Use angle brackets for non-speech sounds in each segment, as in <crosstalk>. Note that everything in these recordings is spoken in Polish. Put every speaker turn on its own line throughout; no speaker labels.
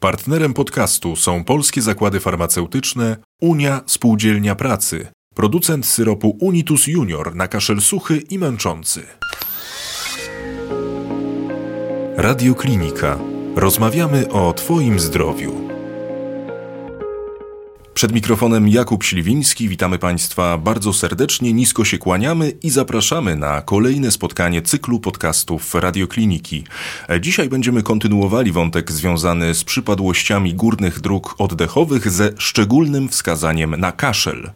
Partnerem podcastu są polskie zakłady farmaceutyczne Unia Spółdzielnia Pracy, producent syropu Unitus Junior na kaszel suchy i męczący. Radioklinika. Rozmawiamy o Twoim zdrowiu. Przed mikrofonem Jakub Śliwiński, witamy Państwa bardzo serdecznie, nisko się kłaniamy i zapraszamy na kolejne spotkanie cyklu podcastów Radiokliniki. Dzisiaj będziemy kontynuowali wątek związany z przypadłościami górnych dróg oddechowych ze szczególnym wskazaniem na kaszel.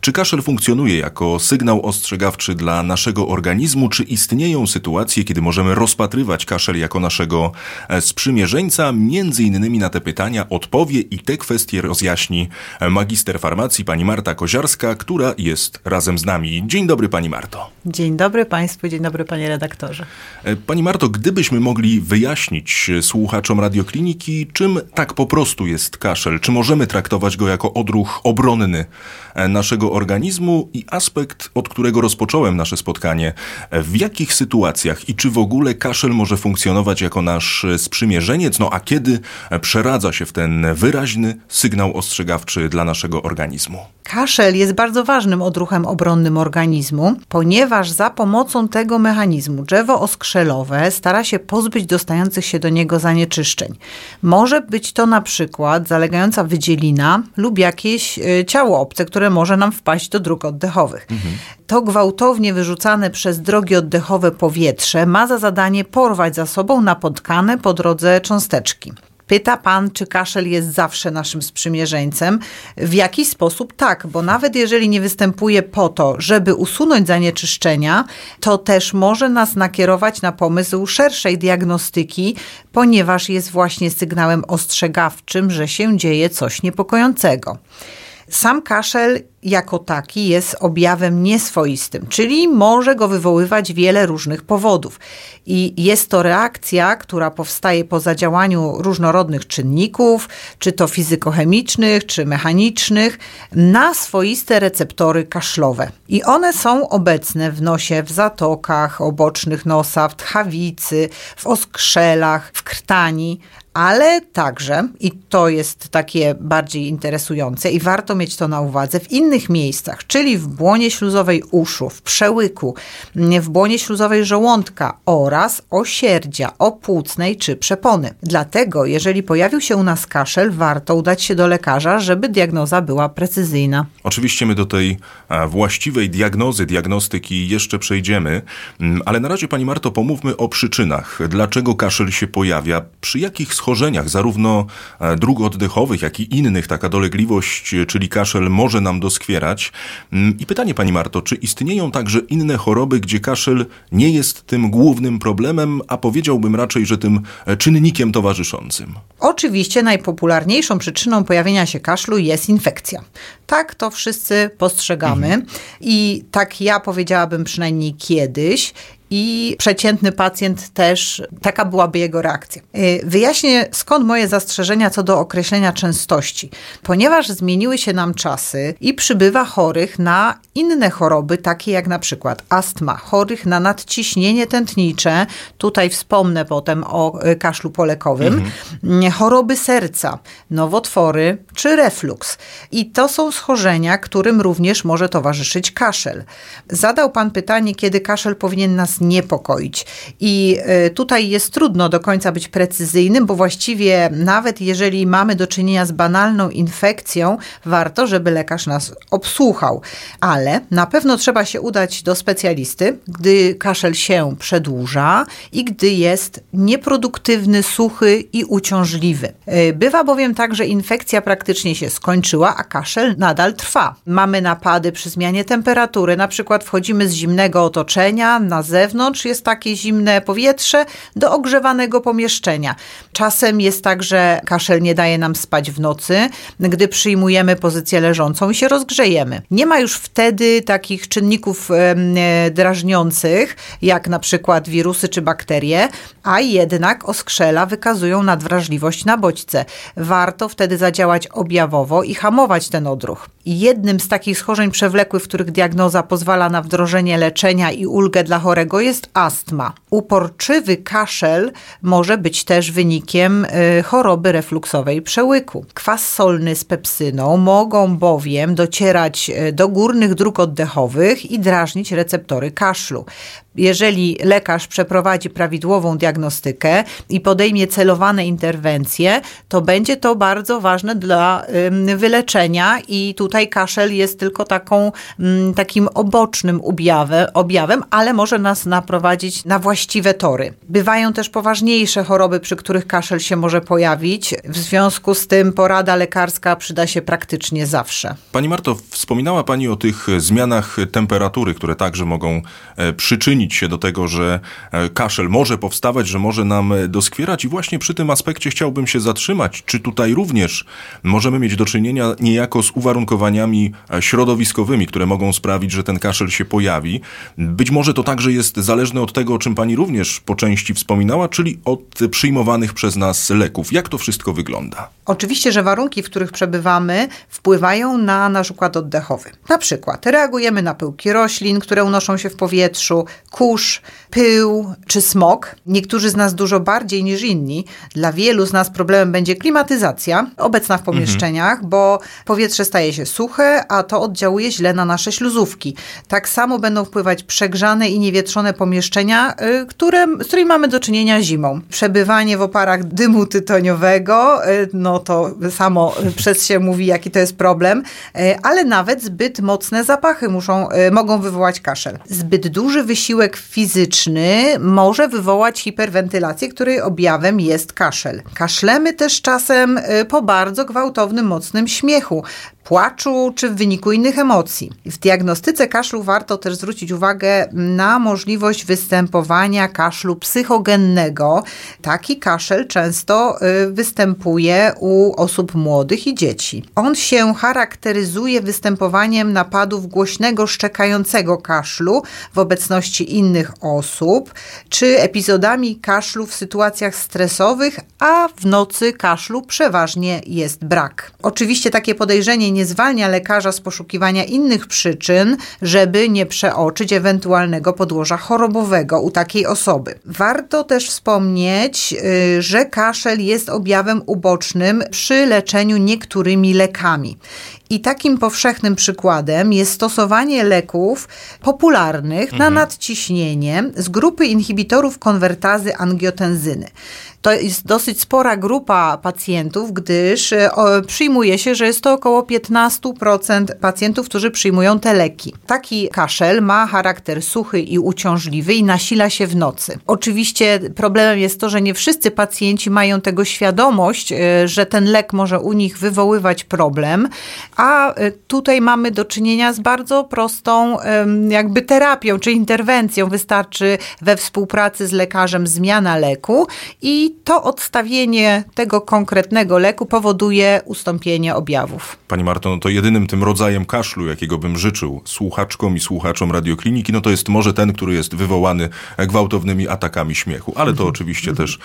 Czy kaszel funkcjonuje jako sygnał ostrzegawczy dla naszego organizmu, czy istnieją sytuacje, kiedy możemy rozpatrywać kaszel jako naszego sprzymierzeńca? Między innymi na te pytania odpowie i te kwestie rozjaśni magister farmacji pani Marta Koziarska, która jest razem z nami. Dzień dobry pani Marto.
Dzień dobry państwu, dzień dobry panie redaktorze.
E, pani Marto, gdybyśmy mogli wyjaśnić słuchaczom radiokliniki, czym tak po prostu jest kaszel, czy możemy traktować go jako odruch obronny e, naszego organizmu i aspekt, od którego rozpocząłem nasze spotkanie, e, w jakich sytuacjach i czy w ogóle kaszel może funkcjonować jako nasz sprzymierzeniec, no a kiedy przeradza się w ten wyraźny sygnał ostrzegawczy dla naszego organizmu.
Kaszel jest bardzo ważnym odruchem obronnym organizmu, ponieważ za pomocą tego mechanizmu drzewo oskrzelowe stara się pozbyć dostających się do niego zanieczyszczeń. Może być to na przykład zalegająca wydzielina lub jakieś e, ciało obce, które może nam wpaść do dróg oddechowych. Mhm. To gwałtownie wyrzucane przez drogi oddechowe powietrze ma za zadanie porwać za sobą napotkane po drodze cząsteczki. Pyta pan, czy kaszel jest zawsze naszym sprzymierzeńcem? W jakiś sposób tak, bo nawet jeżeli nie występuje po to, żeby usunąć zanieczyszczenia, to też może nas nakierować na pomysł szerszej diagnostyki, ponieważ jest właśnie sygnałem ostrzegawczym, że się dzieje coś niepokojącego. Sam kaszel jako taki jest objawem nieswoistym, czyli może go wywoływać wiele różnych powodów. I jest to reakcja, która powstaje po zadziałaniu różnorodnych czynników, czy to fizykochemicznych, czy mechanicznych, na swoiste receptory kaszlowe. I one są obecne w nosie, w zatokach obocznych nosa, w tchawicy, w oskrzelach, w krtani, ale także, i to jest takie bardziej interesujące i warto mieć to na uwadze, w innych miejscach, czyli w błonie śluzowej uszu, w przełyku, w błonie śluzowej żołądka oraz osierdzia opłucnej czy przepony. Dlatego, jeżeli pojawił się u nas kaszel, warto udać się do lekarza, żeby diagnoza była precyzyjna.
Oczywiście my do tej e, właściwej diagnozy, diagnostyki jeszcze przejdziemy, mm, ale na razie Pani Marto pomówmy o przyczynach. Dlaczego kaszel się pojawia? Przy jakich schorzeniach, zarówno e, dróg oddechowych, jak i innych, taka dolegliwość, czyli kaszel może nam doskwierać. Mm, I pytanie Pani Marto, czy istnieją także inne choroby, gdzie kaszel nie jest tym głównym problemem, a powiedziałbym raczej, że tym e, czynnikiem towarzyszącym?
Oczywiście najpopularniejszą przyczyną pojawienia się kaszlu jest infekcja. Tak to wszyscy postrzegamy mhm. i tak ja powiedziałabym przynajmniej kiedyś i przeciętny pacjent też, taka byłaby jego reakcja. Y, wyjaśnię skąd moje zastrzeżenia co do określenia częstości. Ponieważ zmieniły się nam czasy i przybywa chorych na inne choroby, takie jak na przykład astma, chorych na nadciśnienie tętnicze, tutaj wspomnę potem o y, kaszlu polekowym, mhm. Choroby serca, nowotwory czy refluks. I to są schorzenia, którym również może towarzyszyć kaszel. Zadał pan pytanie, kiedy kaszel powinien nas niepokoić. I e, tutaj jest trudno do końca być precyzyjnym, bo właściwie nawet jeżeli mamy do czynienia z banalną infekcją, warto, żeby lekarz nas obsłuchał. Ale na pewno trzeba się udać do specjalisty, gdy kaszel się przedłuża i gdy jest nieproduktywny, suchy i uciążliwy. E, bywa bowiem tak, że infekcja praktycznie się skończyła, a kaszel nadal trwa. Mamy napady przy zmianie temperatury, na przykład wchodzimy z zimnego otoczenia na zewnątrz, zewnątrz jest takie zimne powietrze do ogrzewanego pomieszczenia. Czasem jest tak, że kaszel nie daje nam spać w nocy, gdy przyjmujemy pozycję leżącą i się rozgrzejemy. Nie ma już wtedy takich czynników e, drażniących, jak na przykład wirusy czy bakterie, a jednak oskrzela wykazują nadwrażliwość na bodźce. Warto wtedy zadziałać objawowo i hamować ten odruch. Jednym z takich schorzeń przewlekłych, w których diagnoza pozwala na wdrożenie leczenia i ulgę dla chorego jest astma. Uporczywy kaszel może być też wynikiem y, choroby refluksowej przełyku. Kwas solny z pepsyną mogą bowiem docierać y, do górnych dróg oddechowych i drażnić receptory kaszlu jeżeli lekarz przeprowadzi prawidłową diagnostykę i podejmie celowane interwencje, to będzie to bardzo ważne dla wyleczenia i tutaj kaszel jest tylko taką, takim obocznym objawem, objawem, ale może nas naprowadzić na właściwe tory. Bywają też poważniejsze choroby, przy których kaszel się może pojawić. W związku z tym porada lekarska przyda się praktycznie zawsze.
Pani Marto, wspominała Pani o tych zmianach temperatury, które także mogą e, przyczynić przyczynić się do tego, że e, kaszel może powstawać, że może nam e, doskwierać i właśnie przy tym aspekcie chciałbym się zatrzymać. Czy tutaj również możemy mieć do czynienia niejako z uwarunkowaniami e, środowiskowymi, które mogą sprawić, że ten kaszel się pojawi? Być może to także jest zależne od tego, o czym pani również po części wspominała, czyli od przyjmowanych przez nas leków. Jak to wszystko wygląda?
Oczywiście, że warunki, w których przebywamy, wpływają na nasz układ oddechowy. Na przykład reagujemy na pyłki roślin, które unoszą się w powietrzu, kurz, pył czy smog. Niektórzy z nas dużo bardziej niż inni. Dla wielu z nas problemem będzie klimatyzacja obecna w pomieszczeniach, mhm. bo powietrze staje się suche, a to oddziałuje źle na nasze śluzówki. Tak samo będą wpływać przegrzane i niewietrzone pomieszczenia, y, które, z którymi mamy do czynienia zimą. Przebywanie w oparach dymu tytoniowego, y, no to samo przez się mówi, jaki to jest problem, y, ale nawet zbyt mocne zapachy muszą, mogą wywołać kaszel. Zbyt duży wysiłek fizyczny może wywołać hiperwentylację, której objawem jest kaszel. Kaszlemy też czasem y, po bardzo gwałtownym, mocnym śmiechu płaczu czy w wyniku innych emocji. W diagnostyce kaszlu warto też zwrócić uwagę na możliwość występowania kaszlu psychogennego. Taki kaszel często y, występuje u osób młodych i dzieci. On się charakteryzuje występowaniem napadów głośnego, szczekającego kaszlu w obecności innych osób, czy epizodami kaszlu w sytuacjach stresowych, a w nocy kaszlu przeważnie jest brak. Oczywiście takie podejrzenie nie zwalnia lekarza z poszukiwania innych przyczyn, żeby nie przeoczyć ewentualnego podłoża chorobowego u takiej osoby. Warto też wspomnieć, y, że kaszel jest objawem ubocznym przy leczeniu niektórymi lekami. I takim powszechnym przykładem jest stosowanie leków popularnych mhm. na nadciśnienie z grupy inhibitorów konwertazy angiotenzyny. To jest dosyć spora grupa pacjentów, gdyż e, przyjmuje się, że jest to około 15% pacjentów, którzy przyjmują te leki. Taki kaszel ma charakter suchy i uciążliwy i nasila się w nocy. Oczywiście problemem jest to, że nie wszyscy pacjenci mają tego świadomość, e, że ten lek może u nich wywoływać problem, a e, tutaj mamy do czynienia z bardzo prostą jakby terapią czy interwencją. Wystarczy we współpracy z lekarzem zmiana leku i to odstawienie tego konkretnego leku powoduje ustąpienie objawów.
Pani Marto, no to jedynym tym rodzajem kaszlu, jakiego bym życzył słuchaczkom i słuchaczom radiokliniki, no to jest może ten, który jest wywołany gwałtownymi atakami śmiechu, ale to mhm. oczywiście też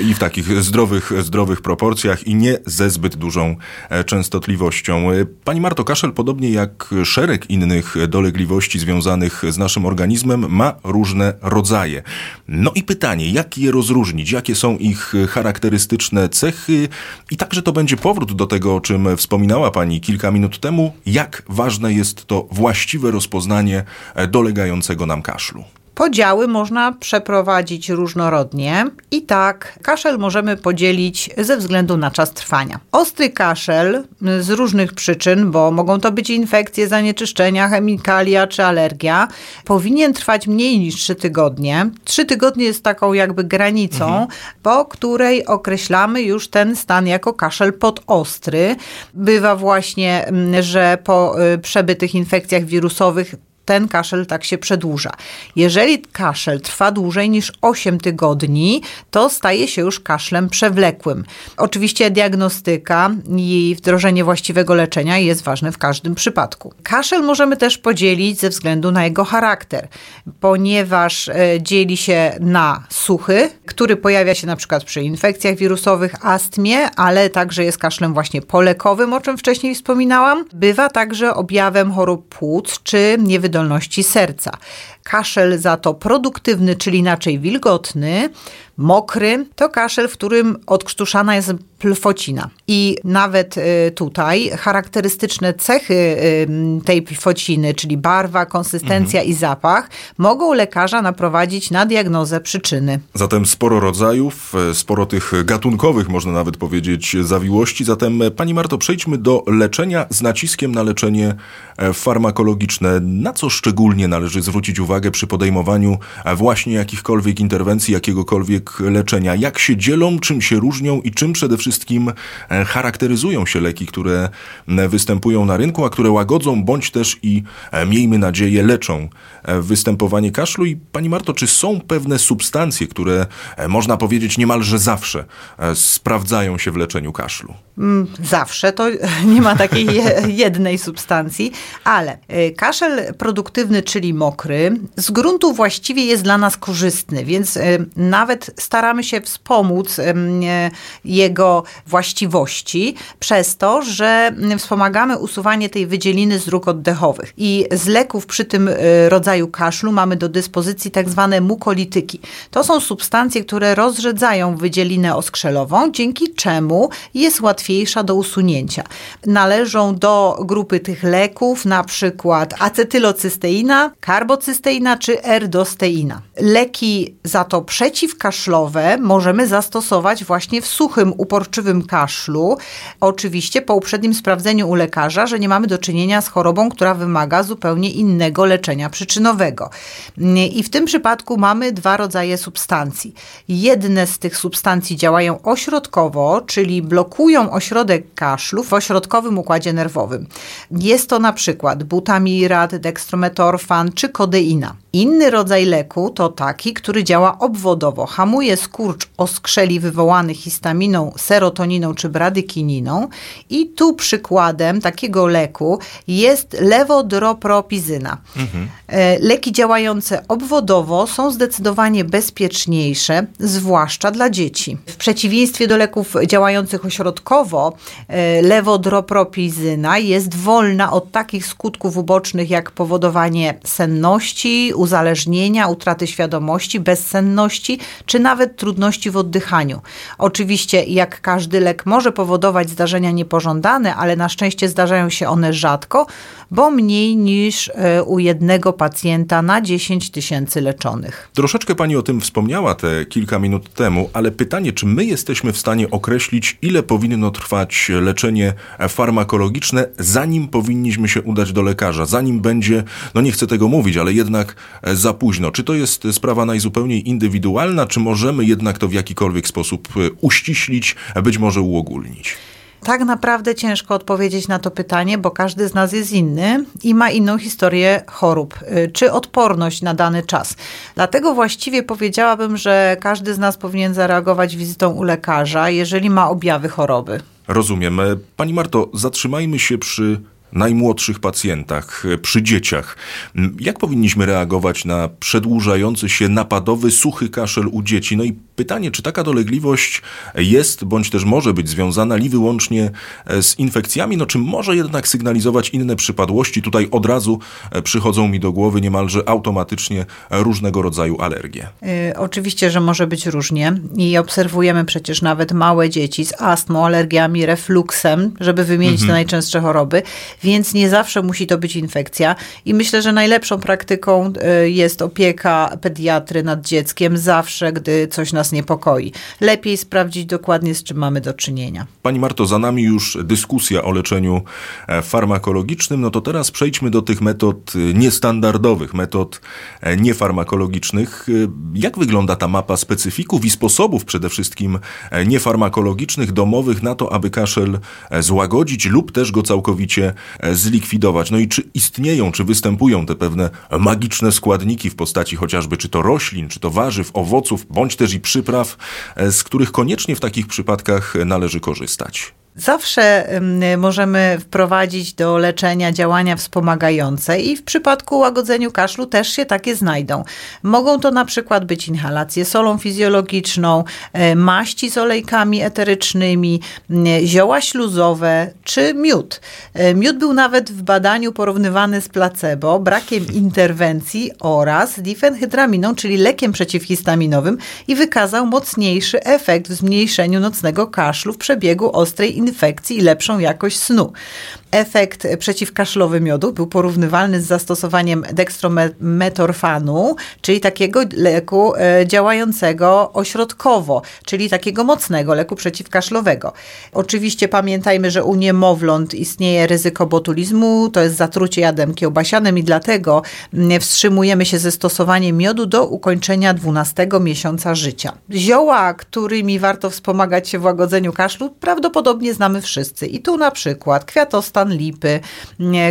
i w takich zdrowych, zdrowych proporcjach i nie ze zbyt dużą e, częstotliwością. Pani Marto, kaszel podobnie jak szereg innych dolegliwości związanych z naszym organizmem ma różne rodzaje. No i pytanie, jak je rozróżnić, jakie są ich charakterystyczne cechy i także to będzie powrót do tego, o czym wspominała Pani kilka minut temu, jak ważne jest to właściwe rozpoznanie dolegającego nam kaszlu.
Podziały można przeprowadzić różnorodnie i tak kaszel możemy podzielić ze względu na czas trwania. Ostry kaszel z różnych przyczyn, bo mogą to być infekcje, zanieczyszczenia, chemikalia czy alergia, powinien trwać mniej niż 3 tygodnie. 3 tygodnie jest taką jakby granicą, mhm. po której określamy już ten stan jako kaszel podostry. Bywa właśnie, mm, że po y, przebytych infekcjach wirusowych ten kaszel tak się przedłuża. Jeżeli kaszel trwa dłużej niż 8 tygodni, to staje się już kaszlem przewlekłym. Oczywiście diagnostyka i wdrożenie właściwego leczenia jest ważne w każdym przypadku. Kaszel możemy też podzielić ze względu na jego charakter, ponieważ e, dzieli się na suchy, który pojawia się na przykład przy infekcjach wirusowych, astmie, ale także jest kaszlem właśnie polekowym, o czym wcześniej wspominałam. Bywa także objawem chorób płuc czy niewydolności serca. Kaszel za to produktywny, czyli inaczej wilgotny, mokry, to kaszel, w którym odkrztuszana jest plfocina. I nawet y, tutaj charakterystyczne cechy y, tej plfociny, czyli barwa, konsystencja mhm. i zapach, mogą lekarza naprowadzić na diagnozę przyczyny.
Zatem sporo rodzajów, e, sporo tych gatunkowych, można nawet powiedzieć, zawiłości. Zatem, e, Pani Marto, przejdźmy do leczenia z naciskiem na leczenie e, farmakologiczne. Na co szczególnie należy zwrócić uwagę przy podejmowaniu właśnie jakichkolwiek interwencji, jakiegokolwiek leczenia? Jak się dzielą, czym się różnią i czym przede wszystkim charakteryzują się leki, które występują na rynku, a które łagodzą bądź też i, miejmy nadzieję, leczą występowanie kaszlu? I Pani Marto, czy są pewne substancje, które można powiedzieć niemalże zawsze sprawdzają się w leczeniu kaszlu?
Mm, zawsze, to <laughs> nie ma takiej jednej substancji, ale kaszel produktywny, czyli mokry, z gruntu właściwie jest dla nas korzystny, więc y, nawet staramy się wspomóc y, jego właściwości przez to, że wspomagamy usuwanie tej wydzieliny z dróg oddechowych. I z leków przy tym rodzaju kaszlu mamy do dyspozycji tak zwane mukolityki. To są substancje, które rozrzedzają wydzielinę oskrzelową, dzięki czemu jest łatwiejsza do usunięcia. Należą do grupy tych leków na przykład acetylocysteina, karbocysteina czy erdosteina. Leki za to przeciwkaszlowe możemy zastosować właśnie w suchym, uporczywym kaszlu. Oczywiście po uprzednim sprawdzeniu u lekarza, że nie mamy do czynienia z chorobą, która wymaga zupełnie innego leczenia przyczynowego. I w tym przypadku mamy dwa rodzaje substancji. Jedne z tych substancji działają ośrodkowo, czyli blokują ośrodek kaszlu w ośrodkowym układzie nerwowym. Jest to na przykład butamirat, dextrometorfan czy kodeina. Inny rodzaj leku to taki, który działa obwodowo, hamuje skurcz oskrzeli wywołany histaminą, serotoniną czy bradykininą i tu przykładem takiego leku jest lewodropropizyna. Mhm. E, leki działające obwodowo są zdecydowanie bezpieczniejsze, zwłaszcza dla dzieci. W przeciwieństwie do leków działających ośrodkowo, e, lewodropropizyna jest wolna od takich skutków ubocznych jak powodowanie senności, uzależnienia, utraty świadomości, bezsenności czy nawet trudności w oddychaniu. Oczywiście, jak każdy lek może powodować zdarzenia niepożądane, ale na szczęście zdarzają się one rzadko, bo mniej niż e, u jednego pacjenta na 10 tysięcy leczonych.
Troszeczkę pani o tym wspomniała te kilka minut temu, ale pytanie, czy my jesteśmy w stanie określić, ile powinno trwać leczenie farmakologiczne, zanim powinniśmy się udać do lekarza, zanim będzie, no nie chcę tego mówić, ale jednak e, za późno. Czy to jest sprawa najzupełniej indywidualna, czy możemy jednak to w jakikolwiek sposób e, uściślić, być może uogólnić?
Tak naprawdę ciężko odpowiedzieć na to pytanie, bo każdy z nas jest inny i ma inną historię chorób czy odporność na dany czas. Dlatego właściwie powiedziałabym, że każdy z nas powinien zareagować wizytą u lekarza, jeżeli ma objawy choroby.
Rozumiem. E, pani Marto, zatrzymajmy się przy najmłodszych pacjentach, e, przy dzieciach. Jak powinniśmy reagować na przedłużający się napadowy, suchy kaszel u dzieci? No i pytanie, czy taka dolegliwość jest, bądź też może być związana li wyłącznie e, z infekcjami, no czy może jednak sygnalizować inne przypadłości? Tutaj od razu e, przychodzą mi do głowy niemalże automatycznie różnego rodzaju alergie.
Yy, oczywiście, że może być różnie i obserwujemy przecież nawet małe dzieci z astmą, alergiami, refluksem, żeby wymienić mhm. te najczęstsze choroby więc nie zawsze musi to być infekcja. I myślę, że najlepszą praktyką y, jest opieka pediatry nad dzieckiem zawsze, gdy coś nas niepokoi. Lepiej sprawdzić dokładnie, z czym mamy do czynienia.
Pani Marto, za nami już dyskusja o leczeniu e, farmakologicznym. No to teraz przejdźmy do tych metod y, niestandardowych, metod e, niefarmakologicznych. Jak wygląda ta mapa specyfików i sposobów przede wszystkim e, niefarmakologicznych, domowych na to, aby kaszel złagodzić lub też go całkowicie e, zlikwidować. No i czy istnieją, czy występują te pewne magiczne składniki w postaci chociażby czy to roślin, czy to warzyw, owoców, bądź też i przypraw, e, z których koniecznie w takich przypadkach należy korzystać?
Zawsze możemy wprowadzić do leczenia działania wspomagające i w przypadku łagodzeniu kaszlu też się takie znajdą. Mogą to na przykład być inhalacje solą fizjologiczną, e, maści z olejkami eterycznymi, zioła śluzowe czy miód. E, miód był nawet w badaniu porównywany z placebo, brakiem interwencji oraz difenhydraminą, czyli lekiem przeciwhistaminowym i wykazał mocniejszy efekt w zmniejszeniu nocnego kaszlu w przebiegu ostrej infekcji infekcji i lepszą jakość snu. Efekt przeciwkaszlowy miodu był porównywalny z zastosowaniem dekstrometorfanu, czyli takiego leku e, działającego ośrodkowo, czyli takiego mocnego leku przeciwkaszlowego. Oczywiście pamiętajmy, że u niemowląt istnieje ryzyko botulizmu, to jest zatrucie jadem kiełbasianym i dlatego wstrzymujemy się ze stosowaniem miodu do ukończenia 12 miesiąca życia. Zioła, którymi warto wspomagać się w łagodzeniu kaszlu, prawdopodobnie znamy wszyscy. I tu na przykład kwiatostan kasztan lipy,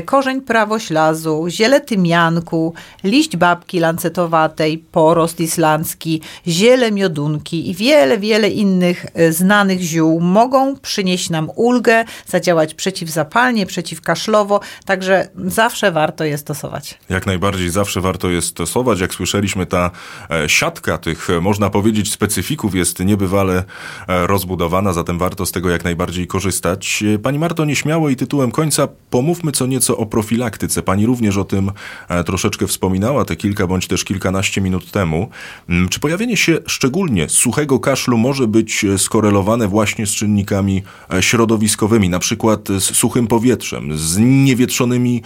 korzeń prawoślazu, ziele tymianku, liść babki lancetowatej, porost islandzki, ziele miodunki i wiele, wiele innych e, znanych ziół mogą przynieść nam ulgę, zadziałać przeciwzapalnie, przeciwkaszlowo, także zawsze warto je stosować.
Jak najbardziej zawsze warto je stosować. Jak słyszeliśmy, ta e, siatka tych, e, można powiedzieć, specyfików jest niebywale rozbudowana, zatem warto z tego jak najbardziej korzystać. Pani Marto, nieśmiało i tytułem końca pomówmy co nieco o profilaktyce. Pani również o tym e, troszeczkę wspominała te kilka bądź też kilkanaście minut temu. Mm, czy pojawienie się szczególnie suchego kaszlu może być e, skorelowane właśnie z czynnikami e, środowiskowymi, na przykład z suchym powietrzem, z niewietrzonymi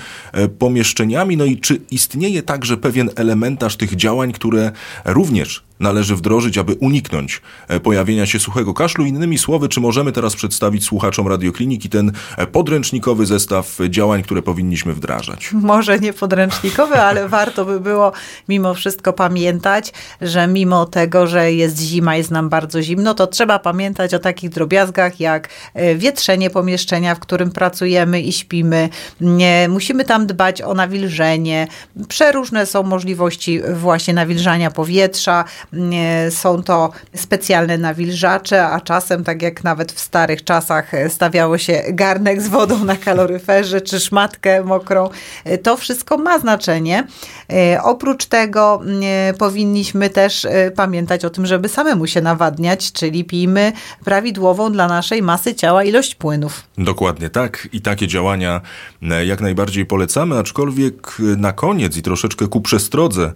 pomieszczeniami? No i czy istnieje także pewien elementarz tych działań, które również należy wdrożyć, aby uniknąć pojawienia się suchego kaszlu. Innymi słowy, czy możemy teraz przedstawić słuchaczom radiokliniki ten podręcznikowy zestaw działań, które powinniśmy wdrażać?
Może nie podręcznikowy, ale <laughs> warto by było mimo wszystko pamiętać, że mimo tego, że jest zima, jest nam bardzo zimno, to trzeba pamiętać o takich drobiazgach jak e, wietrzenie pomieszczenia, w którym pracujemy i śpimy. Musimy tam dbać o nawilżenie. Przeróżne są możliwości właśnie nawilżania powietrza. Są to specjalne nawilżacze, a czasem, tak jak nawet w starych czasach, e, stawiało się garnek z wodą na kaloryferze czy szmatkę mokrą. E, to wszystko ma znaczenie. E, oprócz tego powinniśmy też pamiętać o tym, żeby samemu się nawadniać, czyli pijmy prawidłową dla naszej masy ciała ilość płynów.
Dokładnie tak i takie działania jak najbardziej polecamy, aczkolwiek na koniec i troszeczkę ku przestrodze.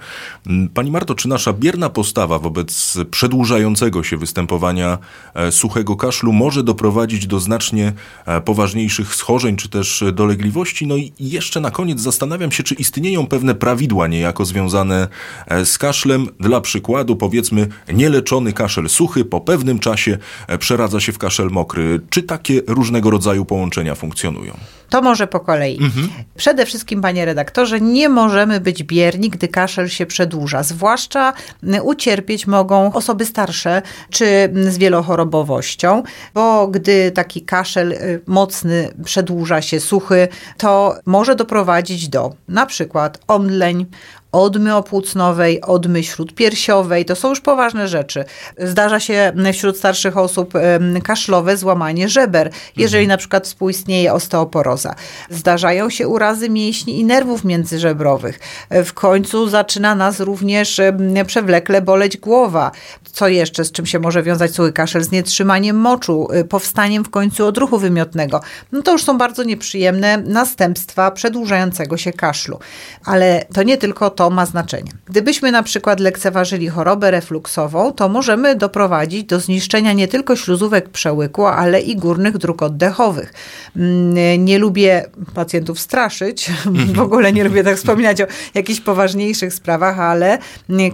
Pani Marto, czy nasza bierna postawa wobec przedłużającego się występowania e, suchego kaszlu może doprowadzić do znacznie e, poważniejszych schorzeń czy też dolegliwości. No i jeszcze na koniec zastanawiam się, czy istnieją pewne prawidła niejako związane e, z kaszlem. Dla przykładu, powiedzmy, nieleczony kaszel suchy po pewnym czasie przeradza się w kaszel mokry. Czy takie różnego rodzaju połączenia funkcjonują?
To może po kolei. Mhm. Przede wszystkim, panie redaktorze, nie możemy być bierni, gdy kaszel się przedłuża. Zwłaszcza ucierpieć mogą osoby starsze czy z wielochorobowością, bo gdy taki kaszel y, mocny przedłuża się, suchy, to może doprowadzić do na przykład omdleń, odmy opłucnowej, odmy śródpiersiowej. To są już poważne rzeczy. Zdarza się wśród starszych osób kaszlowe złamanie żeber, jeżeli mhm. na przykład współistnieje osteoporoza. Zdarzają się urazy mięśni i nerwów międzyżebrowych. W końcu zaczyna nas również przewlekle boleć głowa. Co jeszcze, z czym się może wiązać suchy kaszel? Z nietrzymaniem moczu, y, powstaniem w końcu odruchu wymiotnego. No to już są bardzo nieprzyjemne następstwa przedłużającego się kaszlu. Ale to nie tylko to ma znaczenie. Gdybyśmy na przykład lekceważyli chorobę refluksową, to możemy doprowadzić do zniszczenia nie tylko śluzówek przełyku, ale i górnych dróg oddechowych. Mm, nie lubię pacjentów straszyć, <laughs> w ogóle nie lubię tak wspominać o jakichś poważniejszych sprawach, ale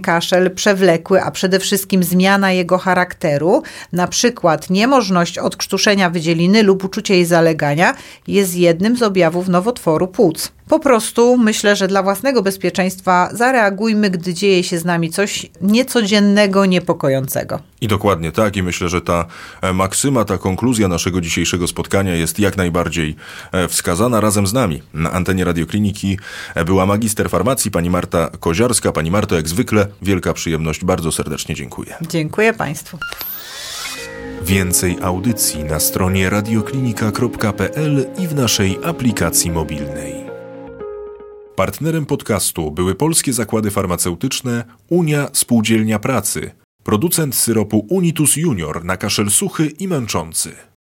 kaszel przewlekły, a przede wszystkim zmiana jego charakteru, na przykład niemożność odkrztuszenia wydzieliny lub uczucie jej zalegania, jest jednym z objawów nowotworu płuc. Po prostu myślę, że dla własnego bezpieczeństwa zareagujmy, gdy dzieje się z nami coś niecodziennego, niepokojącego.
I dokładnie tak, i myślę, że ta e, maksyma, ta konkluzja naszego dzisiejszego spotkania jest jak najbardziej e, wskazana razem z nami. Na antenie radiokliniki e, była magister farmacji pani Marta Koziarska. Pani Marto, jak zwykle, wielka przyjemność. Bardzo serdecznie dziękuję.
Dziękuję Państwu.
Więcej audycji na stronie radioklinika.pl i w naszej aplikacji mobilnej. Partnerem podcastu były polskie zakłady farmaceutyczne Unia Spółdzielnia Pracy, producent syropu Unitus Junior na kaszel suchy i męczący.